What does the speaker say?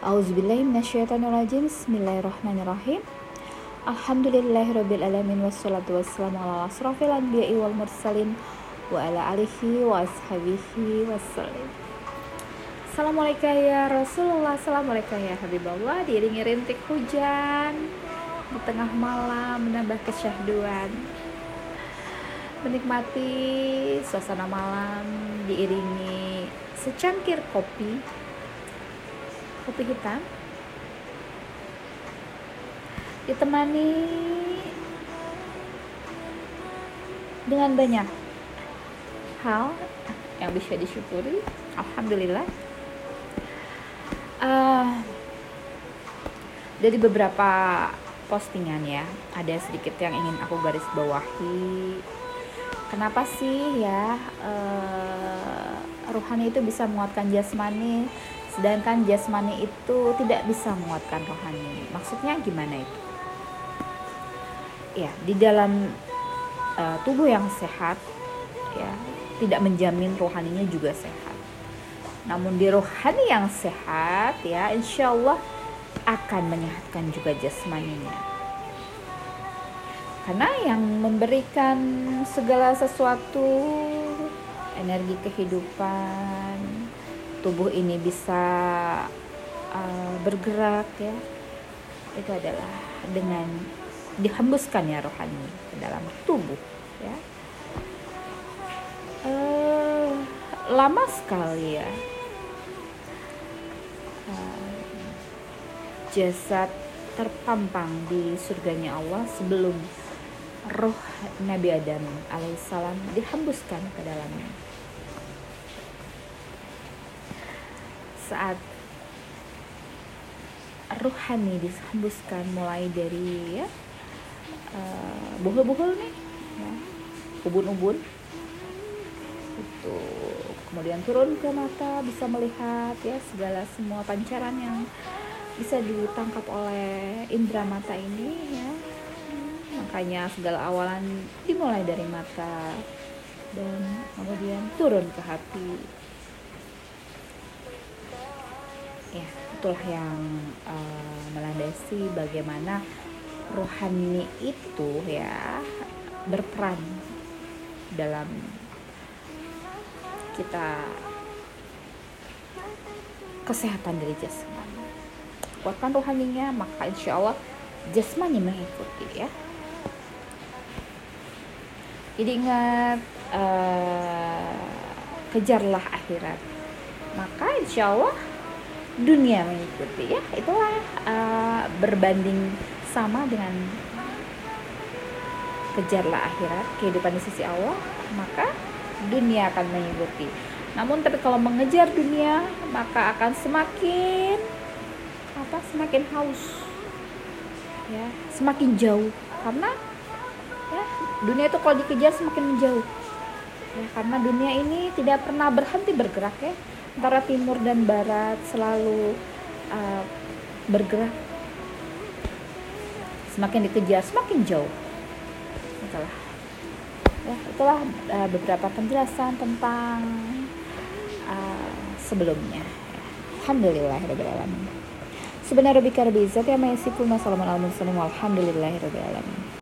Auzubillahiminasyaitonirrajim Bismillahirrahmanirrahim. Alhamdulillahirrabbilalamin Wassalatu wassalamu ala asrafil anbiya'i wal mursalin Wa ala alihi wa ashabihi wassalim. Assalamualaikum ya Rasulullah Assalamualaikum ya Habibullah. Diiringi rintik hujan Di tengah malam menambah kesyahduan. Menikmati suasana malam Diiringi secangkir kopi Kopi hitam. Ditemani dengan banyak hal yang bisa disyukuri. Alhamdulillah. Uh, dari beberapa postingan ya ada sedikit yang ingin aku garis bawahi. Kenapa sih ya uh, rohani itu bisa menguatkan jasmani sedangkan jasmani itu tidak bisa menguatkan rohani. Maksudnya gimana itu? Ya di dalam uh, tubuh yang sehat ya tidak menjamin rohaninya juga sehat. Namun di rohani yang sehat ya insya Allah akan menyehatkan juga jasmaninya. Karena yang memberikan segala sesuatu energi kehidupan tubuh ini bisa uh, bergerak ya. Itu adalah dengan dihembuskan ya rohani ke dalam tubuh ya. Uh, lama sekali ya. Uh, jasad terpampang di surganya Allah sebelum roh Nabi Adam alaihissalam dihembuskan ke dalamnya saat ruhani dihembuskan mulai dari ya uh, buhul-buhul nih ya, ubun-ubun. Itu kemudian turun ke mata bisa melihat ya segala semua pancaran yang bisa ditangkap oleh indera mata ini ya. Makanya segala awalan dimulai dari mata dan kemudian turun ke hati ya. Itulah yang uh, melandasi bagaimana rohani itu ya berperan dalam kita kesehatan dari jasmani. Kuatkan rohaninya maka insya Allah jasmani mengikuti ya. Jadi ingat uh, kejarlah akhirat. Maka insya Allah dunia mengikuti. Ya itulah uh, berbanding sama dengan kejarlah akhirat kehidupan di sisi Allah maka dunia akan mengikuti. Namun tapi kalau mengejar dunia maka akan semakin apa semakin haus. Ya semakin jauh. Karena ya dunia itu kalau dikejar semakin menjauh ya karena dunia ini tidak pernah berhenti bergerak ya antara timur dan barat selalu uh, bergerak. Semakin dikejar semakin jauh. Itulah. Ya itulah uh, beberapa penjelasan tentang uh, sebelumnya. Alhamdulillah alamin. Sebenarnya rabbil izzati amma yasifun wa salamun rabbil alamin